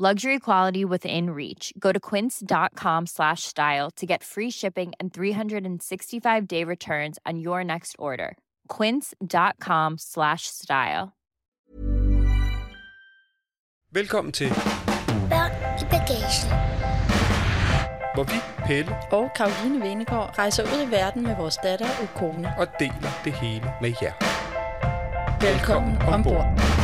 Luxury quality within reach. Go to quince.com slash style to get free shipping and 365 day returns on your next order. Quince.com slash style. Velkommen til, Børn i bagagen. hvor vi, Pelle, og Karoline Venegård rejser ud i verden med vores datter og kone. og deler det hele med jer. Velkommen ombord.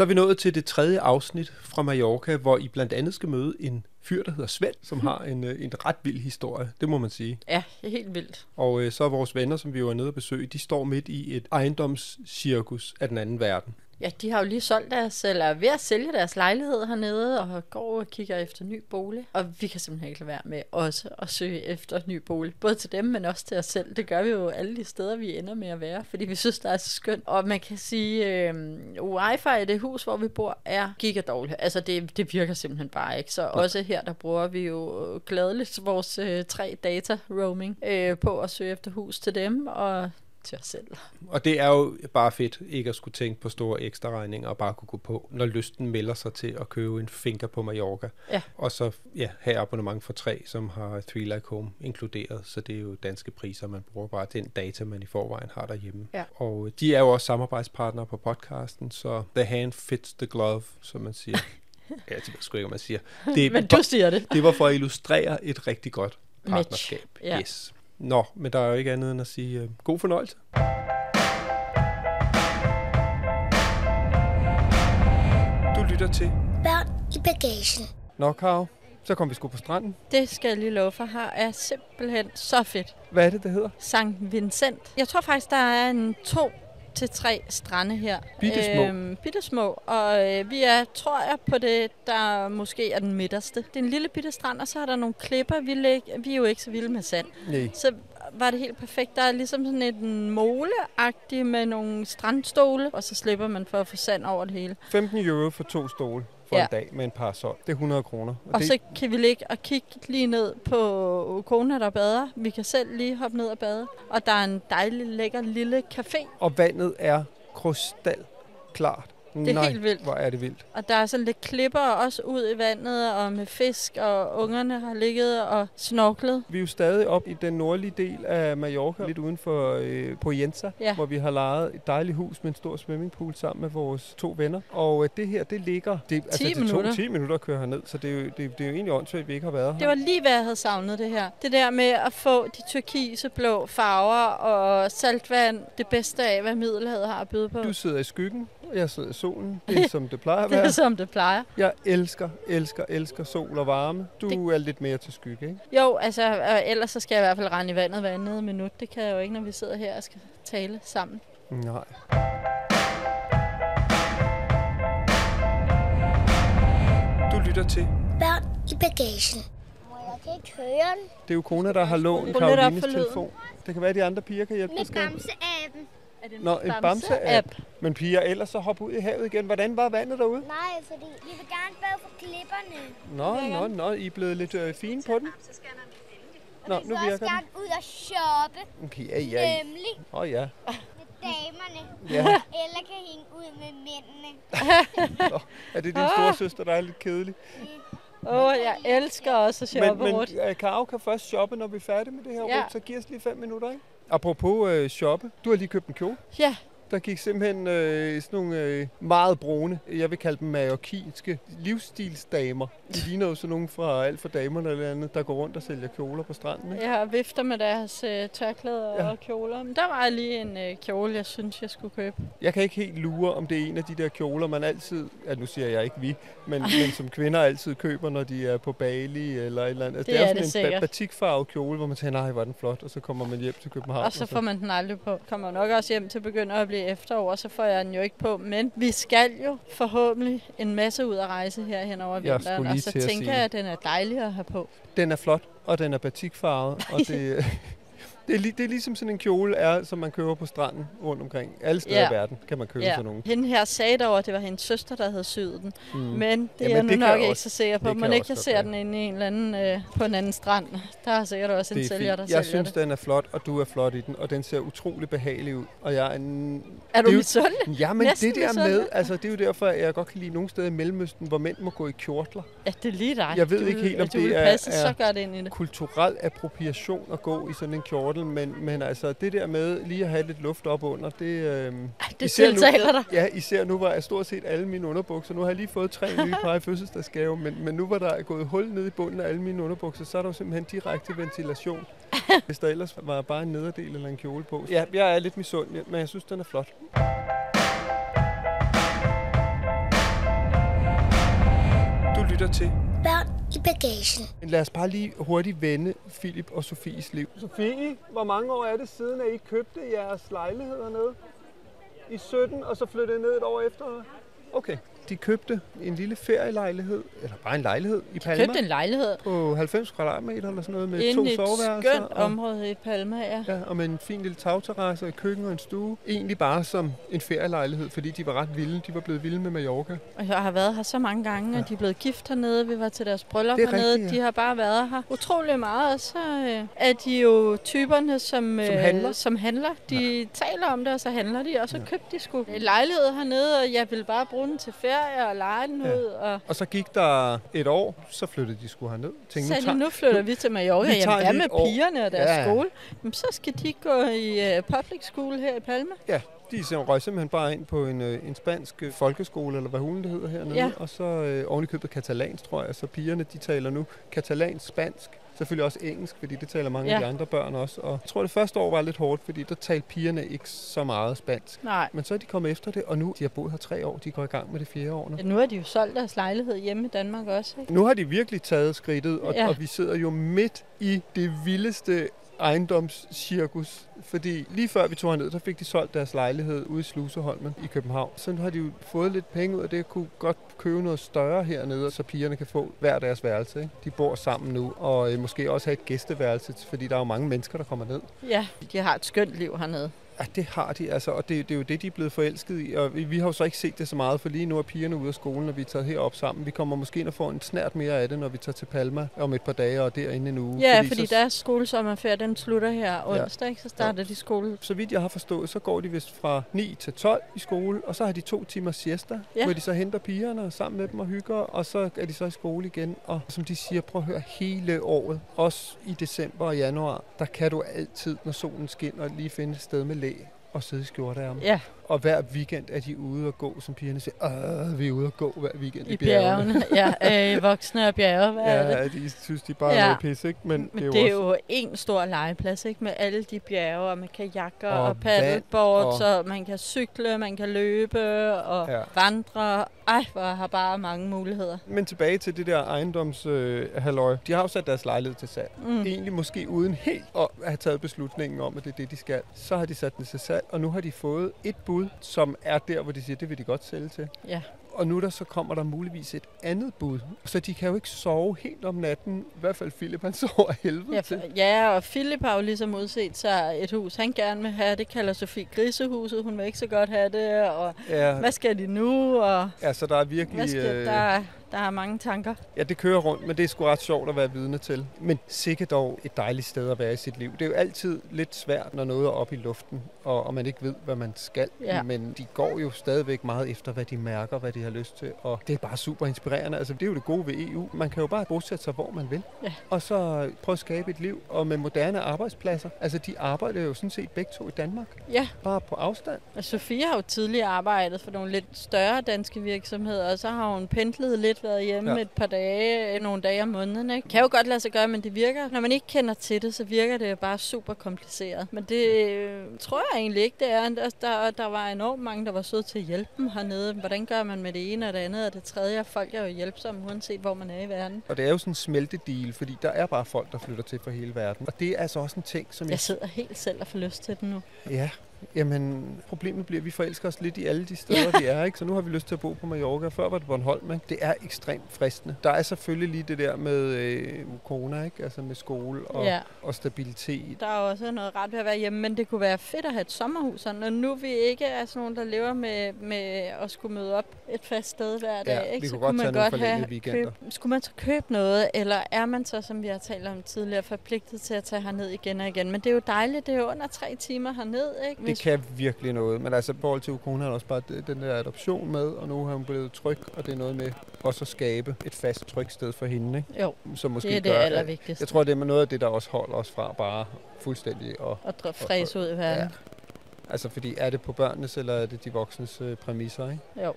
Så er vi nået til det tredje afsnit fra Mallorca, hvor I blandt andet skal møde en fyr, der hedder Svend, som har en, øh, en ret vild historie, det må man sige. Ja, helt vildt. Og øh, så er vores venner, som vi er nede at besøge, de står midt i et ejendomscirkus af den anden verden. Ja, de har jo lige solgt deres, eller er ved at sælge deres lejlighed hernede, og går og kigger efter ny bolig. Og vi kan simpelthen ikke lade være med også at søge efter ny bolig. Både til dem, men også til os selv. Det gør vi jo alle de steder, vi ender med at være, fordi vi synes, det er så skønt. Og man kan sige, øh, wifi i det hus, hvor vi bor, er gigadårligt. Altså, det, det virker simpelthen bare ikke. Så også her, der bruger vi jo gladeligt vores øh, tre data roaming øh, på at søge efter hus til dem, og til os selv. Og det er jo bare fedt ikke at skulle tænke på store ekstra regninger og bare kunne gå på, når lysten melder sig til at købe en finker på Mallorca. Ja. Og så ja, have abonnement for tre, som har Three Like Home inkluderet, så det er jo danske priser, man bruger bare den data, man i forvejen har derhjemme. Ja. Og øh, de er jo også samarbejdspartnere på podcasten, så the hand fits the glove, som man siger. ja, det ved sgu ikke, om man siger. Det, Men du siger det. det var for at illustrere et rigtig godt Match. partnerskab. Ja. Yes. Nå, men der er jo ikke andet end at sige uh, god fornøjelse. Du lytter til Børn i bagagen. Nå, Karo, så kom vi sgu på stranden. Det skal jeg lige love for. Her er simpelthen så fedt. Hvad er det, det hedder? Sankt Vincent. Jeg tror faktisk, der er en to til tre strande her. Bittesmå. Øhm, bittesmå. Og øh, vi er, tror jeg, på det, der måske er den midterste. Det er en lille bitte strand, og så er der nogle klipper. Vi, lig, vi er jo ikke så vilde med sand. Nej. Så var det helt perfekt. Der er ligesom sådan et moleagtigt med nogle strandstole, og så slipper man for at få sand over det hele. 15 euro for to stole for Ja. en dag med en parasol. Det er 100 kroner. Og det, så kan vi ligge og kigge lige ned på kona, der bader. Vi kan selv lige hoppe ned og bade. Og der er en dejlig, lækker lille café. Og vandet er krystalklart. Det er Nej, helt vildt. hvor er det vildt. Og der er sådan lidt klipper også ud i vandet, og med fisk, og ungerne har ligget og snorklet. Vi er jo stadig op i den nordlige del af Mallorca, lidt uden for øh, Poyensa, Ja. hvor vi har lejet et dejligt hus med en stor swimmingpool sammen med vores to venner. Og øh, det her, det ligger... Det, 10 det tog minutter. 10 minutter at køre herned, så det er jo, det, det er jo egentlig åndssvagt, at vi ikke har været her. Det var lige, hvad jeg havde savnet det her. Det der med at få de turkise blå farver og saltvand, det bedste af, hvad Middelhavet har at byde på. Du sidder i skyggen, jeg sidder i solen. Det er som det plejer at Det er være. som det plejer. Jeg elsker, elsker, elsker sol og varme. Du er lidt mere til skygge, ikke? Jo, altså, øh, ellers så skal jeg i hvert fald rende i vandet hver andet minut. Det kan jeg jo ikke, når vi sidder her og skal tale sammen. Nej. Du lytter til. Børn i bagagen. Må jeg ikke høre den? Det er jo kona, der har lånt Karolines telefon. Det kan være, at de andre piger kan hjælpe skal- Bamse-appen. Er det Nå, en bamse-app. Men piger, ellers så hop ud i havet igen. Hvordan var vandet derude? Nej, fordi vi vil gerne bade for klipperne. Nå, nå, nå, I er blevet lidt øh, fine på den. Nå, nu Vi vil også virker den. gerne ud og shoppe. Okay, ja, ja. Nemlig Åh oh, ja. med damerne. ja. Eller kan hænge ud med mændene. Er det din store søster, der er lidt kedelig? Åh, oh, jeg elsker også at Men, shoppe men rundt. øh, Karo kan først shoppe, når vi er færdige med det her Ja. ja. så giv os lige fem minutter, ikke? Apropos øh, shoppe. Du har lige købt en kjole. Ja, der gik simpelthen øh, sådan nogle øh, meget brune, jeg vil kalde dem mallorquinske livsstilsdamer. De ligner jo sådan nogle fra alt for damerne eller andet, der går rundt og sælger kjoler på stranden. Ikke? jeg har vifter med deres øh, tørklæder Ja. og kjoler. Men der var lige en øh, kjole, jeg synes, jeg skulle købe. Jeg kan ikke helt lure, om det er en af de der kjoler, man altid, ja nu siger jeg ikke vi, men, men som kvinder altid køber, når de er på Bali eller et eller andet. Altså, Det er, er sådan det en ba- batikfarvet kjole, hvor man tænker, nej, hvor er den flot, og så kommer man hjem til København. Og så får man den aldrig på. Kommer nok også hjem til at begynde at blive er efterår, så får jeg den jo ikke på. Men vi skal jo forhåbentlig en masse ud at rejse her hen over vinteren, og så til tænker jeg, at den er dejlig at have på. Den er flot, og den er batikfarvet, og det, det, er, li- det er ligesom sådan en kjole er, som man køber på stranden rundt omkring. Alle steder Ja. i verden kan man købe sådan nogle. Hende her sagde dog, at det var hendes søster, der havde syet den. Mm. Men det Jamen, er jeg nu nok jeg ikke så sikker på. jeg ikke jeg ser den inde i en eller anden øh, på en anden strand. Der er sikkert også en er sælger, der. Jeg sælger synes, det. den er flot, og du er flot i den, og den ser utrolig behagelig ud. Og jeg er en... Er du er misundelig? Ja, men Næsten det der med, altså det er jo derfor, at jeg godt kan lide nogle steder i Mellemøsten, hvor mænd må gå i kjortler. Ja, det er lige dig. Jeg ved du, ikke helt, om det er- er- det. Kulturel appropriation at gå i sådan en kjortel, men, men altså det der med lige at have lidt luft op under, det... Øh, Det især nu- tiltaler dig. Ja, især nu var jeg stort set alle mine underbukser. Nu har jeg lige fået tre nye par i fødselsdagsgave, men, men nu var der gået hul ned i bunden af alle mine underbukser, så er der jo simpelthen direkte ventilation. Hvis der ellers var bare en nederdel eller en kjole på. Ja, jeg er lidt misundelig, men jeg synes, den er flot. Du lytter til. Børn i bagagen. Men lad os bare lige hurtigt vende Philip og Sofies liv. Sofie, hvor mange år er det siden, at I købte jeres lejlighed hernede? I 17, og så flyttede I ned et år efter? Okay. De købte en lille ferielejlighed, eller bare en lejlighed i Palma. Købte en lejlighed på 90 kvadratmeter eller sådan noget med inde to i et soveværelser. skønt og, område i Palma, ja. ja, og med en fin lille tagterrasse og et køkken og en stue. Egentlig bare som en ferielejlighed, fordi de var ret vilde. De var blevet vilde med Mallorca. Og jeg har været her så mange gange, og de er blevet gift hernede. Vi var til deres bryllup er hernede. rigtigt, ja. De har bare været her utrolig meget. Og så øh, er de jo typerne, som, Som handler? som handler. De taler om det, og så handler de. Og så købte de sgu en lejlighed hernede, og jeg ville bare bruge den til ferie og lege den Ja. ud. Og Og så gik der et år, så flyttede de sgu herned. så Tænkte, sagde tager- de, nu flytter vi til Mallorca. vi tager Jamen, hvad med år. pigerne og deres Ja. skole? Jamen, så skal de gå i uh, public school her i Palma. Ja, de røg simpelthen bare ind på en, øh, en spansk øh, folkeskole, eller hvad hulen det hedder hernede. Ja. Og så øh, oven i købet katalansk, tror jeg. Så pigerne, de taler nu katalansk, spansk. Selvfølgelig også engelsk, fordi det taler mange ja. af de andre børn også. Og jeg tror, det første år var lidt hårdt, fordi der talte pigerne ikke så meget spansk. Nej. Men så er de kommet efter det, og nu de har boet her tre år. De går i gang med det fjerde år nu. Ja, nu har de jo solgt deres lejlighed hjemme i Danmark også, ikke? Nu har de virkelig taget skridtet, og. Ja. og vi sidder jo midt i det vildeste ejendomscirkus. Fordi lige før vi tog herned, der fik de solgt deres lejlighed ude i Sluseholmen i København. Så nu har de jo fået lidt penge ud af det, kunne godt købe noget større hernede, så pigerne kan få hver deres værelse. Ikke? De bor sammen nu, og øh, måske også have et gæsteværelse, fordi der er jo mange mennesker, der kommer ned. Ja, de har et skønt liv hernede. Ja, det har de, altså, og det, det er jo det, de er blevet forelsket i. Og vi, vi har jo så ikke set det så meget, for lige nu er pigerne ude af skolen, og vi er taget herop sammen. Vi kommer måske ind og får en snært mere af det, når vi tager til Palma om et par dage og derinde en uge. Ja, fordi, fordi så, deres skolesommerferie, den slutter her onsdag, ikke? så starter de skole. så vidt jeg har forstået, så går de vist fra 9 til 12 i skole, og så har de to timer siesta, ja. Ja. hvor de så henter pigerne sammen med dem og hygger, og så er de så i skole igen. Og som de siger, prøv at høre, hele året, også i december og januar, der kan du altid, når solen skinner, lige finde et sted med læ og sidde i skjorteærmer. Ja, og hver weekend er de ude og gå, som pigerne siger, Åh, vi er ude og gå hver weekend i, i bjergene. ja, øh, voksne og bjerge, hvad er det? Ja, de synes, de bare er Ja. noget pis, ikke? Men, Men det er jo det er også... jo en stor legeplads, ikke? Med alle de bjerge, og med kajakker Og og, og vand, paddleboard, og- så man kan cykle, man kan løbe og Ja. ja. vandre. Ej, hvor har bare mange muligheder. Men tilbage til det der ejendomshalløj. Øh, de har jo sat deres lejlighed til salg. Mm. Egentlig måske uden helt at have taget beslutningen om, at det er det, de skal. Så har de sat den til salg, og nu har de fået et bud, som er der, hvor de siger, det vil de godt sælge til. Ja. Og nu der så kommer der muligvis et andet bud. Så de kan jo ikke sove helt om natten. I hvert fald Philip, han sover helvede Ja, til. ja, og Philip har jo ligesom udset sig et hus, han gerne vil have. Det kalder Sofie Grisehuset. Hun vil ikke så godt have det. Og Ja, hvad skal de nu? Og ja, så der er virkelig... hvad skal, øh, der, er- der er mange tanker. Ja, det kører rundt, men det er sgu ret sjovt at være vidne til. Men sikkert dog et dejligt sted at være i sit liv. Det er jo altid lidt svært, når noget er oppe i luften, og, og man ikke ved, hvad man skal. Ja. Men de går jo stadigvæk meget efter, hvad de mærker, hvad de har lyst til. Og det er bare super inspirerende. Altså, det er jo det gode ved EU. Man kan jo bare bosætte sig, hvor man vil. Ja. Og så prøve at skabe et liv. Og med moderne arbejdspladser. Altså, de arbejder jo sådan set begge to i Danmark. Ja, Bare på afstand. og Sofie har jo tidligere arbejdet for nogle lidt større danske virksomheder, og så har hun pendlet lidt, været hjemme Ja. et par dage, nogle dage om måneden. Ikke? Kan jo godt lade sig gøre, men det virker, når man ikke kender til det, så virker det bare super kompliceret. Men det øh, tror jeg egentlig ikke, det er. Der, der, der var enormt mange, der var søde til at hjælpe dem hernede. Hvordan gør man med det ene og det andet og det tredje? Folk er jo hjælpsomme, uanset hvor man er i verden. Og det er jo sådan en smeltedeal, fordi der er bare folk, der flytter til fra hele verden. Og det er altså også en ting, som Jeg sidder helt selv og får lyst til den nu. Ja, Jamen, problemet bliver, at vi forelsker os lidt i alle de steder, vi er, ikke? Så nu har vi lyst til at bo på Mallorca. Før var det Bornholm, ikke? Det er ekstremt fristende. Der er selvfølgelig lige det der med øh, corona, ikke? Altså med skole og, Ja. og stabilitet. Der er også noget ret ved at være hjemme, men det kunne være fedt at have et sommerhus. Og nu vi ikke er sådan nogen, der lever med, med at skulle møde op et fast sted hver dag, Ja, ikke? så kunne godt tage nogle forlængede weekender. køb, skulle man så købe noget, eller er man så, som vi har talt om tidligere, forpligtet til at tage herned igen og igen? Men det er jo dejligt, det er jo under tre timer herned, ikke? Det kan virkelig noget. Men altså, i forhold til Ukona har også bare den der adoption med, og nu har hun blevet tryg, og det er noget med også at skabe et fast trygt sted for hende, ikke? Jo, Som måske det er det gør, at- allervigtigste. Jeg tror, det er noget af det, der også holder os fra bare fuldstændig og At dra- fræse ud i verden. Altså, fordi er det på børnenes, eller er det de voksnes øh, præmisser, ikke? Jo.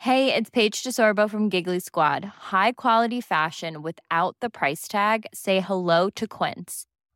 Hey, it's Paige DeSorbo from Giggly Squad. High quality fashion without the price tag. Say hello to Quince.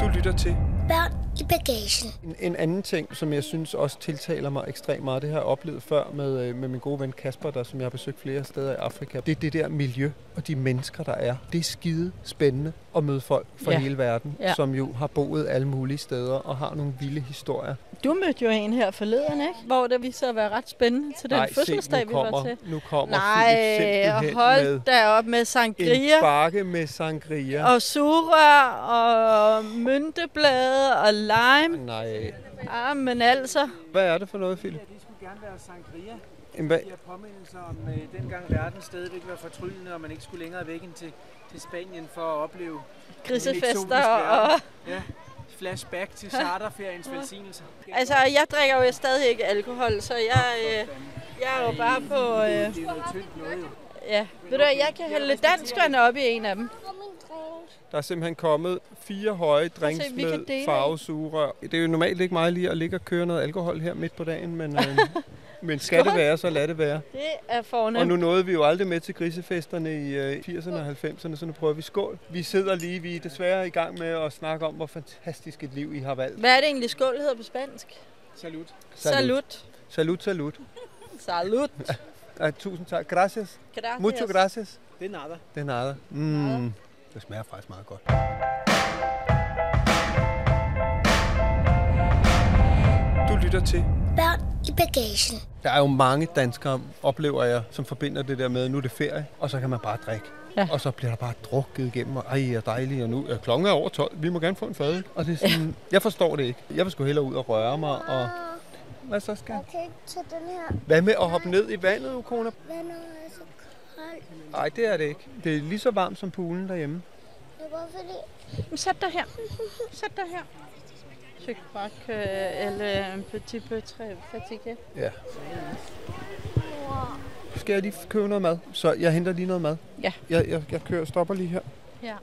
Du lytter til i bagagen. en, en anden ting, som jeg synes også tiltaler mig ekstremt meget. Det har jeg oplevet før med, øh, med min gode ven Kasper, der, som jeg har besøgt flere steder i Afrika. Det er det der miljø og de mennesker, der er. Det er skide spændende at møde folk fra Ja. hele verden, Ja. som jo har boet alle mulige steder og har nogle vilde historier. Du mødte jo en her forleden, ikke? Hvor det viste sig at være ret spændende til den Nej, se, fødselsdag, nu vi var kommer, til. nu kommer Nej, Philip hold med da op med en sangria bakke med sangria. og sugerør og mynteblade og lime. Nej, Ah, men altså, hvad er det for noget, Philip? Det skulle gerne være sangria. En hvad? De her påmindelser om øh, dengang verden stadigvæk var fortryllende, og man ikke skulle længere væk end til, til Spanien for at opleve grisefester og... ja, flashback til charterferiens velsignelser. Altså, jeg drikker jo stadig ikke alkohol, så jeg, øh, jeg er jo bare på... Øh, Det er noget tyndt noget jo. ja, ved du jeg kan hælde danskerne op i en af dem. Der er simpelthen kommet fire høje drinks se, med farvesugerør. Det er jo normalt ikke meget lige at ligge og køre noget alkohol her midt på dagen, men, øh, men skal det være, så lad det være. Det er fornemt. Og nu nåede vi jo aldrig med til grisefesterne i øh, 80'erne og 90'erne, så nu prøver vi skål. Vi sidder lige, vi er desværre i gang med at snakke om, hvor fantastisk et liv I har valgt. Hvad er det egentlig skål hedder på spansk? Salut. Salut. Salut, salut. Salut. Ej, tusind tak. Gracias. Gracias. Mucho gracias. Det er nada. Det er nada. Mm. Det smager faktisk meget godt. Du lytter til Børn i bagagen. Der er jo mange danskere, oplever jeg, som forbinder det der med, nu er det ferie, og så kan man bare drikke. Ja. Og så bliver der bare drukket igennem, og ej, er dejligt, og nu er klokken er over 12, vi må gerne få en fadøl. Og det er sådan, ja. jeg forstår det ikke. Jeg vil sgu hellere ud og røre mig, og hvad så skal Jeg kan ikke tage den her. Hvad med at hoppe ned i vandet, Ukona? Vandet er så koldt. Nej, det er det ikke. Det er lige så varmt som poolen derhjemme. Det er bare fordi... Men Sæt dig her. Sæt dig her. Je crois que elle est un petit peu très fatiguée. Ja. Skal jeg lige købe noget mad? Så jeg henter lige noget mad. Ja. Jeg, jeg, jeg kører, stopper lige her. Ja.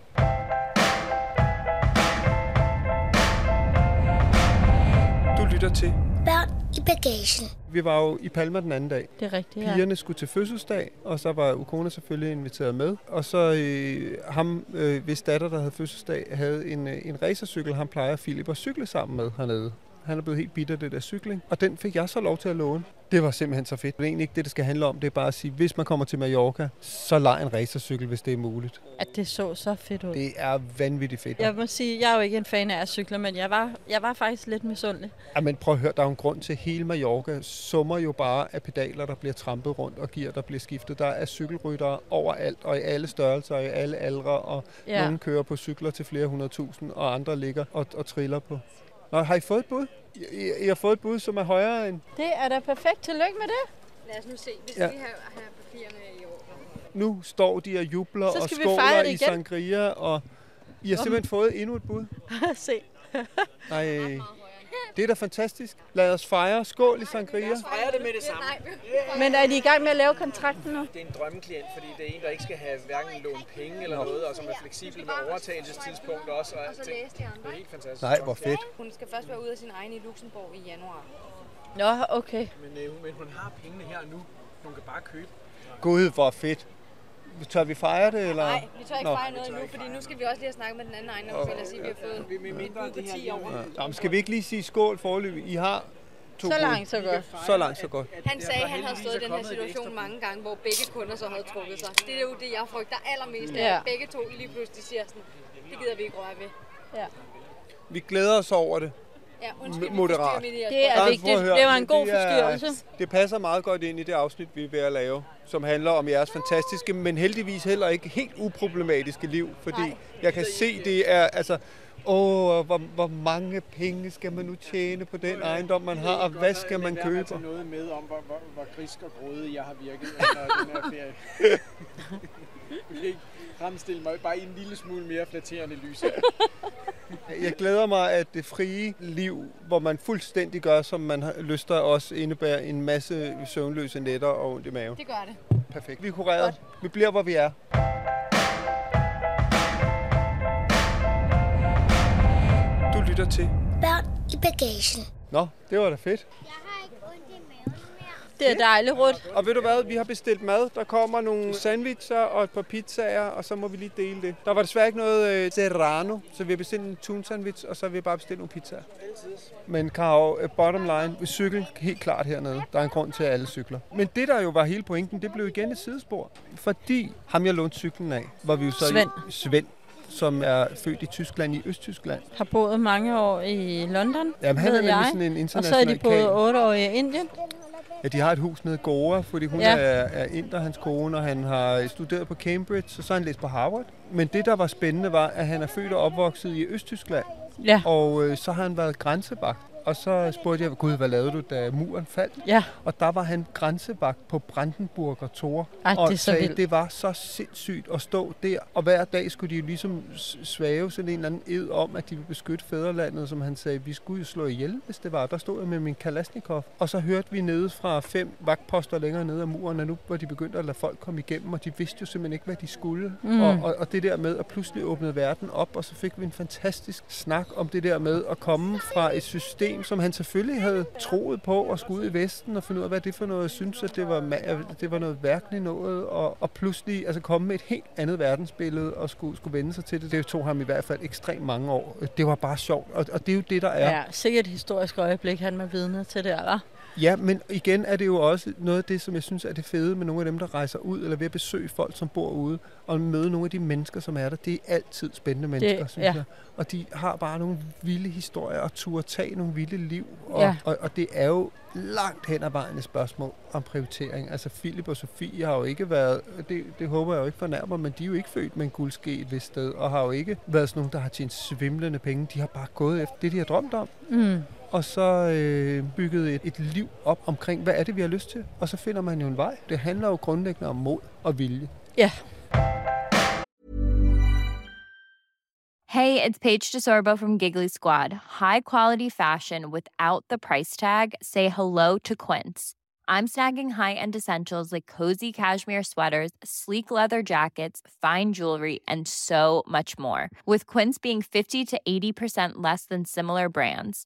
Du lytter til. Børn i bagagen. Vi var jo i Palma den anden dag. Det er rigtigt, ja. Pigerne skulle til fødselsdag, og så var Ukona selvfølgelig inviteret med. Og så øh, ham, øh, hvis datter, der havde fødselsdag, havde en, øh, en racercykel, han plejer Philip at cykle sammen med hernede. Han er blevet helt bitter af det der cykling. Og den fik jeg så lov til at låne. Det var simpelthen så fedt. Det er egentlig ikke det, det skal handle om. Det er bare at sige, hvis man kommer til Mallorca, så lej en racercykel, hvis det er muligt. At det så så fedt ud. Det er vanvittigt fedt. Jeg må sige, jeg er jo ikke en fan af at cykle, men jeg var, jeg var faktisk lidt misundelig. Ja, men prøv at høre, der er jo en grund til, hele Mallorca summer jo bare af pedaler, der bliver trampet rundt, og gear, der bliver skiftet. Der er cykelryttere overalt, og i alle størrelser, og i alle aldre, og ja. Nogle kører på cykler til flere hundrede tusind, og andre ligger og, og triller på. Nå, har I fået et bud? I, I, har fået et bud, som er højere end... Det er da perfekt. Tillykke med det. Lad os nu se. Vi Ja. skal lige have, have papirerne i orden. Nu står de og jubler Så og skal vi skåler i sangria, og I har simpelthen fået endnu et bud. Se. Nej, det er da fantastisk. Lad os fejre. Skål i sangria. Fejre det med det samme. Men er de i gang med at lave kontrakten nu? Det er en drømmeklient, fordi det er en, der ikke skal have hverken lånt penge eller noget, og som er fleksibel med overtagelsestidspunkt også. Og Og så læse de andre. Det er helt fantastisk. Nej, hvor fedt. Hun skal først være ude af sin egen i Luxembourg i januar. Nå, okay. Men, øh, men hun har pengene her nu. Hun kan bare købe. Gud, hvor fedt. Tør vi fejre det, eller? Nej, vi tør ikke Nå. fejre noget endnu, fordi nu skal vi også lige have snakket med den anden ejendomsmælder og sige, at vi har fået Vi med mindre det her lige over. Nå, men skal vi ikke lige sige skål forløbig? I har to Så langt, så godt. Så langt, så godt. Han sagde, at han havde stået i den her situation mange gange, hvor begge kunder så havde trukket sig. Det er jo det, jeg frygter allermest, af, Ja. at begge to lige pludselig siger sådan, det gider vi ikke røre ved. Vi glæder os over det. Ja, undskyld, Moderat. Det er vigtigt. Det var en god forstyrrelse. Det passer meget godt ind i det afsnit, vi er ved at lave, som handler om jeres fantastiske, men heldigvis heller ikke helt uproblematiske liv, fordi Nej. jeg kan se, det er altså, åh, hvor, hvor mange penge skal man nu tjene på den ejendom, man har, og hvad skal man købe? Jeg noget med om, hvor, hvor, hvor grisk og grådig jeg har virket under den her ferie. Fremstille mig bare i en lille smule mere flatterende lys her. Jeg glæder mig, at det frie liv, hvor man fuldstændig gør, som man har lyst til, også indebærer en masse søvnløse nætter og ondt i maven. Det gør det. Perfekt. Vi er kureret. Vi bliver, hvor vi er. Du lytter til. Børn i bagagen. Nå, det var da fedt. Jeg har Det er dejligt, Rut. Og ved du hvad, vi har bestilt mad. Der kommer nogle sandwicher og et par pizzaer, og så må vi lige dele det. Der var desværre ikke noget øh, serrano, så vi har bestilt en tun sandwich, og så har vi bare bestilt nogle pizzaer. Men Karo, øh, bottom line, vi cykel helt klart hernede. Der er en grund til, at alle cykler. Men det, der jo var hele pointen, det blev igen et sidespor. Fordi ham, jeg lånte cyklen af, var vi jo så Svend. i Svend som er født i Tyskland, i Østtyskland. Har boet mange år i London, Jamen, han ved er jeg. sådan en Og så er international de boet otte år i Indien. Ja, de har et hus nede i Goa, fordi hun Ja. er, er inder, hans kone, og han har studeret på Cambridge, og så har han læst på Harvard. Men det, der var spændende, var, at han er født og opvokset i Østtyskland, Ja. og øh, så har han været grænsevagt. Og så spurgte jeg, gud, hvad lavede du, da muren faldt? Ja. Og der var han grænsevagt på Brandenburger Tor. Ej, og det er så sagde, vildt. det var så sindssygt at stå der. Og hver dag skulle de jo ligesom svæve sådan en eller anden ed om, at de ville beskytte fædrelandet, som han sagde, vi skulle jo slå ihjel, hvis det var. Der stod jeg med min Kalashnikov. Og så hørte vi nede fra fem vagtposter længere nede af muren, at nu var de begyndt at lade folk komme igennem, og de vidste jo simpelthen ikke, hvad de skulle. Mm. Og, og, og det der med at pludselig åbne verden op, og så fik vi en fantastisk snak om det der med at komme fra et system, som han selvfølgelig havde troet på og skulle ud i Vesten og finde ud af, hvad det for noget. Jeg synes, at det var, det var noget værkeligt noget, og, og pludselig altså komme med et helt andet verdensbillede og skulle, skulle vende sig til det. Det tog ham i hvert fald ekstremt mange år. Det var bare sjovt, og, og det er jo det, der er. Ja, sikkert et historisk øjeblik, han var vidne til det, eller? Ja, men igen er det jo også noget af det, som jeg synes er det fede med nogle af dem, der rejser ud, eller ved at besøge folk, som bor ude, og møde nogle af de mennesker, som er der. Det er altid spændende mennesker, synes ja. jeg. Og de har bare nogle vilde historier, og turde tage nogle vilde liv. Og, Ja. og, og det er jo langt hen ad vejen et spørgsmål om prioritering. Altså Philip og Sofie har jo ikke været, det, det håber jeg jo ikke fornærmer, men de er jo ikke født med en guldske et vist sted, og har jo ikke været sådan nogle, der har tjent svimlende penge. De har bare gået efter det, de har drømt om Mm. Og så øh, bygget et, et liv op omkring, hvad er det, vi har lyst til? Og så finder man jo en vej. Det handler jo grundlæggende om mod og vilje. Ja. Hey, it's Paige DeSorbo from Giggly Squad. High quality fashion without the price tag. Say hello to Quince. I'm snagging high-end essentials like cozy cashmere sweaters, sleek leather jackets, fine jewelry, and so much more. With Quince being 50 to 80% less than similar brands.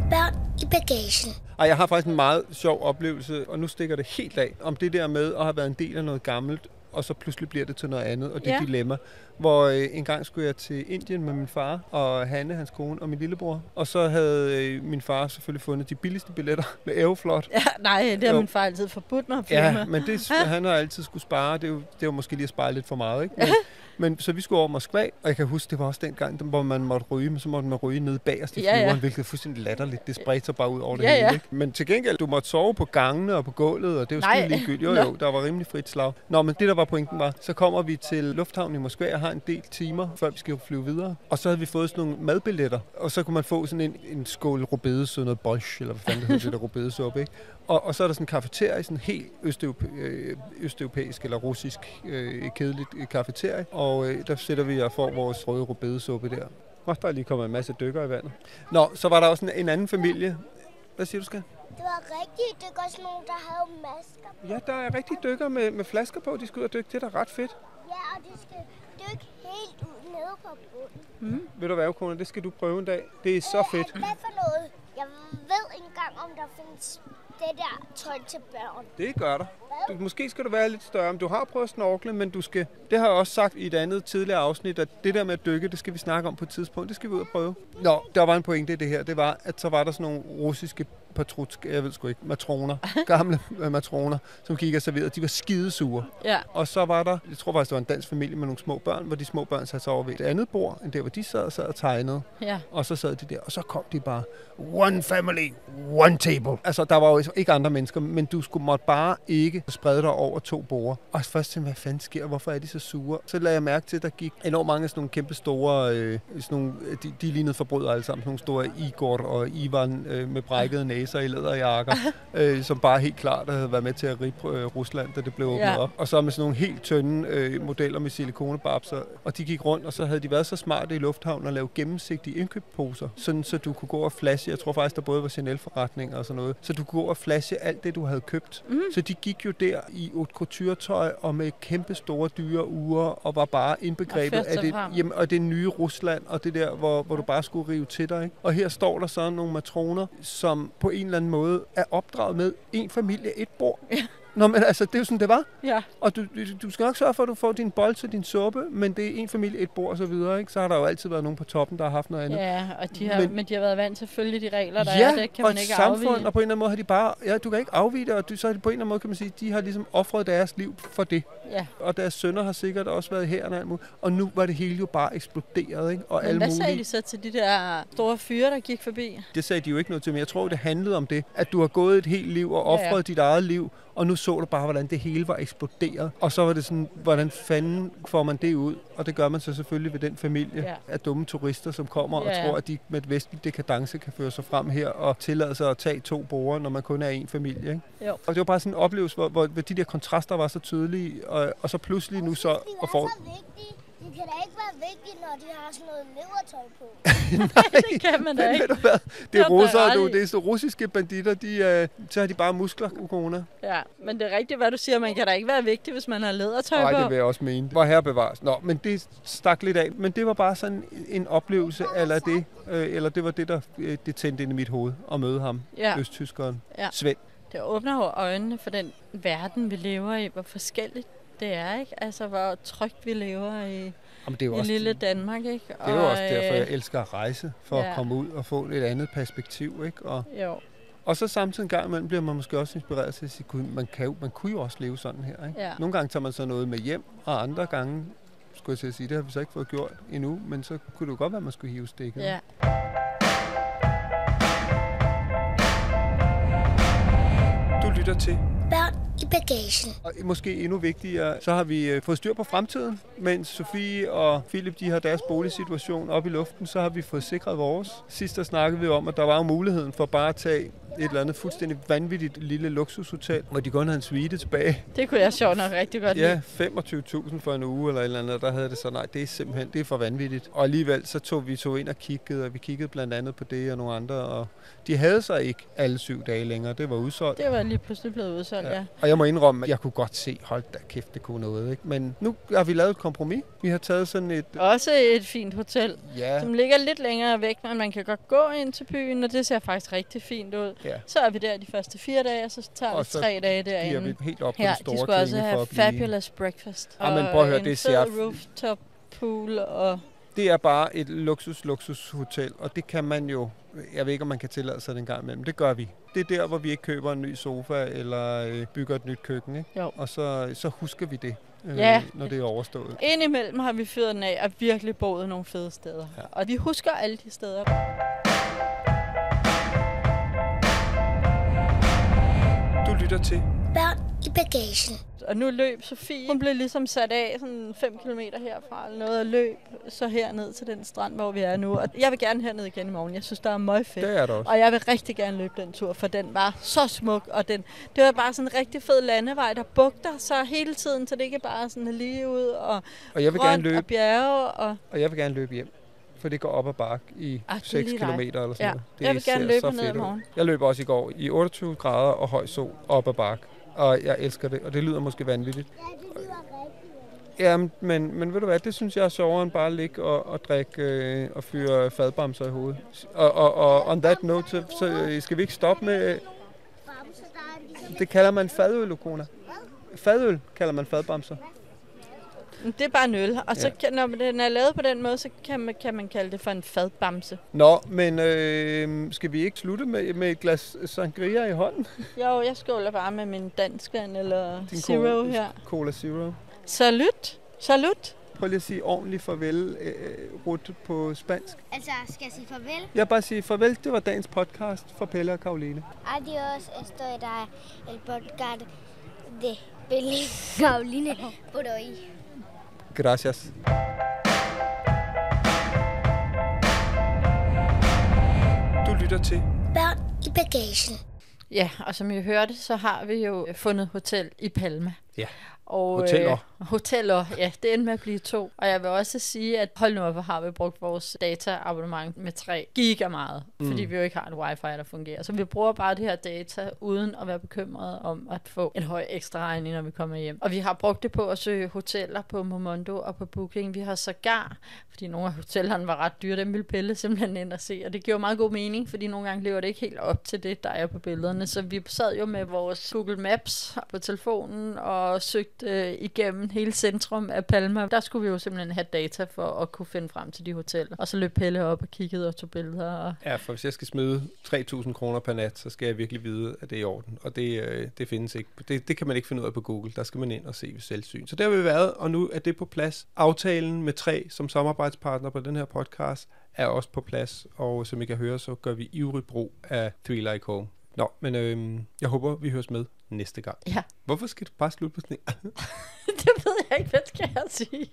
i bagagen. Ej, jeg har faktisk en meget sjov oplevelse, og nu stikker det helt af, om det der med at have været en del af noget gammelt, og så pludselig bliver det til noget andet, og det Ja. dilemma. Hvor øh, en gang skulle jeg til Indien med min far og Hanne, hans kone, og min lillebror. Og så havde øh, min far selvfølgelig fundet de billigste billetter med Aeroflot. Ja, nej, det har Jo. min far altid forbudt mig at Ja, med. men det, han har altid skulle spare. Det er jo, det var måske lige at spare lidt for meget, ikke? Men, men så vi skulle over Moskva, og jeg kan huske, det var også den gang, hvor man måtte ryge, men så måtte man ryge nede bagerst i Ja, ja. flyveren, hvilket er fuldstændig latterligt. Det spredte sig bare ud over det Ja, hele, ja. ikke? Men til gengæld, du måtte sove på gangene og på gulvet, og det Nej. skide ligegyldigt. Jo, jo, der var rimelig frit slag. Nå, men det der var pointen var, så kommer vi til lufthavnen i Moskva og har en del timer, før vi skal flyve videre. Og så havde vi fået sådan nogle madbilletter, og så kunne man få sådan en, en skål rubedesød, noget bosch, eller hvad fanden det hedder, det der rubedesuppe, ikke? Og, og så er der sådan en kafeterie, sådan helt østeuropæ- øh, østeuropæisk eller russisk øh, kedeligt øh, kafeterie. Og øh, der sætter vi og får vores røde rubedesuppe der. Og der er lige kommet en masse dykker i vandet. Nå, så var der også en, en anden familie. Hvad siger du, skal? Det var rigtigt. Det var sådan nogle, der havde masker. Ja, der er rigtig dykker med, med flasker på, de skal ud og dykke. Det er da ret fedt. Ja, og de skal dykke helt ud nede på bunden. Ved du hvad, kone, det skal du prøve en dag. Det er så fedt. Hvad for noget? Jeg ved ikke engang, om der findes det der tøj til børn. Det gør der. Du, måske skal du være lidt større, men du har prøvet at snorkle, men du skal... Det har jeg også sagt i et andet tidligere afsnit, at det der med at dykke, det skal vi snakke om på et tidspunkt. Det skal vi ud og prøve. Nå, der var en pointe i det her. Det var, at så var der sådan nogle russiske patrutske, jeg ved sgu ikke, matroner, gamle øh, matroner, som gik og serverede. De var skidesure. Ja. Og så var der, jeg tror faktisk, det var en dansk familie med nogle små børn, hvor de små børn satte sig over ved et andet bord, end der, hvor de sad og sad og tegnede. Ja. Og så sad de der, og så kom de bare, one family, one table. Altså, der var jo ikke andre mennesker, men du skulle måtte bare ikke sprede dig over to borde. Og først tænkte hvad fanden sker, hvorfor er de så sure? Så lagde jeg mærke til, at der gik enormt mange af sådan nogle kæmpe store, øh, sådan nogle, de, de lignede forbrydere alle sammen, sådan nogle store Igor og Ivan øh, med brækkede næser i læderjakker, øh, som bare helt klart havde været med til at ribe øh, Rusland, da det blev åbnet Ja. op. Og så med sådan nogle helt tynde øh, modeller med silikonebabser. Og de gik rundt, og så havde de været så smarte i lufthavnen at lave gennemsigtige indkøbsposer, sådan så du kunne gå og flashe. Jeg tror faktisk, der både var Chanel-forretninger og sådan noget. Så du kunne gå og flashe alt det, du havde købt. Mm. Så de gik jo der i haute couture-tøj og med kæmpe store dyre uger og var bare indbegrebet af det, jamen, og det nye Rusland og det der, hvor, hvor du bare skulle rive til dig. Ikke? Og her står der så nogle matroner, som på en eller anden måde er opdraget med en familie, et bord. Nå, men altså, det er jo sådan, det var. Ja. Og du, du, skal nok sørge for, at du får din bold til din suppe, men det er en familie, et bord og så videre, ikke? Så har der jo altid været nogen på toppen, der har haft noget andet. Ja, og de har, men, Men- de har været vant til at følge de regler, der ja, er. Det kan og man ikke samfund, afvige. og på en eller anden måde har de bare, ja, du kan ikke afvige det, og du, så har de på en eller anden måde, kan man sige, de har ligesom offret deres liv for det. Ja. Og deres sønner har sikkert også været her og alt muligt. Og nu var det hele jo bare eksploderet, ikke? Og Men alle hvad mulige... sagde de så til de der store fyre, der gik forbi? Det sagde de jo ikke noget til, men jeg tror, det handlede om det, at du har gået et helt liv og offret ja. ja. dit eget liv, og nu så du bare, hvordan det hele var eksploderet. Og så var det sådan, hvordan fanden får man det ud? Og det gør man så selvfølgelig ved den familie Ja. af dumme turister, som kommer Ja, og tror, at de med et vestligt dekadence kan føre sig frem her og tillade sig at tage to borde, når man kun er en familie. Ikke? Jo. Og det var bare sådan en oplevelse, hvor, hvor, de der kontraster var så tydelige, og, og så pludselig nu så... Og er så vigtige. De kan da ikke være vigtige, når de har sådan noget levertøj på. Det kan man da ikke. ved du hvad? Det Det er har du russere, du. Det er så russiske banditter. De, øh, så har de bare muskler, corona. Ja, men det er rigtigt, hvad du siger. Man kan da ikke være vigtig, hvis man har lædertøj Nej, på. det vil jeg også mene. Hvor herre bevares. Nå, men det stak lidt af. Men det var bare sådan en oplevelse, eller det, øh, eller det var det, der øh, det tændte ind i mit hoved at møde ham, Ja. østtyskeren, Ja. Svend. Det åbner jo øjnene for den verden, vi lever i. Hvor forskelligt det er, ikke? Altså, hvor trygt vi lever i, Jamen, det er jo i også, lille Danmark, ikke? det er jo også derfor, jeg øh, elsker at rejse, for ja. at komme ud og få et andet perspektiv. Ikke? Og, Jo, og så samtidig en gang imellem bliver man måske også inspireret til at sige, "Gud, man, kan jo, man kunne jo også leve sådan her. Ikke? Ja. Nogle gange tager man så noget med hjem, og andre gange, skulle jeg til at sige, det har vi så ikke fået gjort endnu, men så kunne det jo godt være, at man skulle hive stikket. ja. Du lytter til Børn bagagen. Og måske endnu vigtigere, så har vi øh, fået styr på fremtiden. Mens Sofie og Philip de har deres boligsituation op i luften, så har vi fået sikret vores. Sidst der snakkede vi om, at der var jo muligheden for bare at tage et eller andet fuldstændig vanvittigt lille luksushotel, hvor de kun havde en suite tilbage. Det kunne jeg sjovt nok rigtig godt Ja, lide. 25.000 for en uge eller et eller andet, der havde det så, nej, det er simpelthen, det er for vanvittigt. Og alligevel så tog vi tog ind og kiggede, og vi kiggede blandt andet på det og nogle andre, og de havde så ikke alle syv dage længere, det var udsolgt. Det var lige pludselig blevet udsolgt, ja. Og jeg må indrømme, at jeg kunne godt se, hold da kæft, det kunne noget. Ikke? Men nu har vi lavet et kompromis. Vi har taget sådan et... Også et fint hotel, Ja, som ligger lidt længere væk, men man kan godt gå ind til byen, og det ser faktisk rigtig fint ud. ja. Så er vi der de første fire dage, og så tager Og vi så tre dage Giver vi derinde. helt op på Her, den de store skulle også have at blive... fabulous breakfast. Ja, men prøv at høre, og det ser- rooftop pool, og Det er bare et luksus, luksus hotel, og det kan man jo, jeg ved ikke, om man kan tillade sig den gang imellem. Det gør vi. Det er der, hvor vi ikke køber en ny sofa eller øh, bygger et nyt køkken, ikke? Jo. Og så, så husker vi det, øh, Ja. når det er overstået. indimellem har vi fyret den af og virkelig boet nogle fede steder. Ja. Og vi husker alle de steder. Du lytter til Børn i bagagen. Og nu løb Sofie. Hun blev ligesom sat af sådan 5 km herfra eller noget og løb så herned til den strand, hvor vi er nu. Og jeg vil gerne herned igen i morgen. Jeg synes, der er meget fedt. Det er der også. Og jeg vil rigtig gerne løbe den tur, for den var så smuk, og den, det var bare sådan en rigtig fed landevej, der bugter sig hele tiden, så det ikke bare sådan lige ud og Og jeg vil gerne løbe, og bjerge. Og, og jeg vil gerne løbe hjem. For det går op ad bakke i Ah, det er 6 lige km eller sådan Ja. noget. Det Jeg vil gerne løbe herned i ud. morgen. Jeg løb også i går i 28 grader og høj sol op ad bakke. Og jeg elsker det, og det lyder måske vanvittigt. Ja, det lyder rigtigt. Ja, men, men ved du hvad, det synes jeg er sjovere end bare at ligge og, og drikke øh, og fyre fadbamser i hovedet. Og, og, og on that note, så, så øh, skal vi ikke stoppe med, er ligesom det kalder man fadøl, Okona. Fadøl kalder man fadbamser. Det er bare en øl. Og så Ja. kan, når den er lavet på den måde, så kan man, kan man kalde det for en fadbamse. Nå, men øh, skal vi ikke slutte med, med et glas sangria i hånden? Jo, jeg skåler bare med min danskvand eller Din Zero cola- her. Cola Zero. Salut! Salut! Prøv lige at sige ordentligt farvel, øh, Ruth, på spansk. Altså, skal jeg sige farvel? Jeg bare sige farvel, det var dagens podcast for Pelle og Karoline. Adios, esto era el podcast de Peli Pauline por hoy. Gracias. Du lytter til Børn i bagagen. Ja, og som I hørte, så har vi jo fundet hotel i Palma. Ja. Og, Hoteller. Øh, hoteller, ja, det endte med at blive to. Og jeg vil også sige, at hold nu op, hvor har vi brugt vores data-abonnement med 3 giga meget, mm. fordi vi jo ikke har et wifi, der fungerer. Så vi bruger bare det her data, uden at være bekymrede om at få en høj ekstra regning, når vi kommer hjem. Og vi har brugt det på at søge hoteller på Momondo og på Booking. Vi har sågar, fordi nogle af hotellerne var ret dyre, dem ville Pelle simpelthen ind og se. Og det giver meget god mening, fordi nogle gange lever det ikke helt op til det, der er på billederne. Så vi sad jo med vores Google Maps på telefonen og søgte øh, igennem hele centrum af Palma. Der skulle vi jo simpelthen have data for at kunne finde frem til de hoteller. Og så løb Pelle op og kiggede og tog billeder. Og Ja, for hvis jeg skal smide 3.000 kroner per nat, så skal jeg virkelig vide, at det er i orden. Og det, øh, det findes ikke. Det, det kan man ikke finde ud af på Google. Der skal man ind og se ved selvsyn. Så der har vi været, og nu er det på plads. Aftalen med tre som samarbejdspartner på den her podcast er også på plads. Og som I kan høre, så gør vi ivrig brug af Three Like Home. Nå, men øhm, jeg håber, vi høres med næste gang. Ja. Hvorfor skal du bare slutte på sådan en? det ved jeg ikke, hvad skal jeg sige?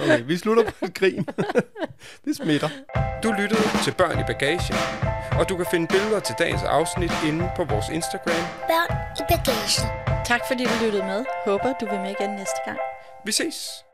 Okay, vi slutter på et grin. det smitter. Du lyttede til Børn i Bagagen, og du kan finde billeder til dagens afsnit inde på vores Instagram. Børn i bagagen. Tak fordi du lyttede med. Håber, du vil med igen næste gang. Vi ses!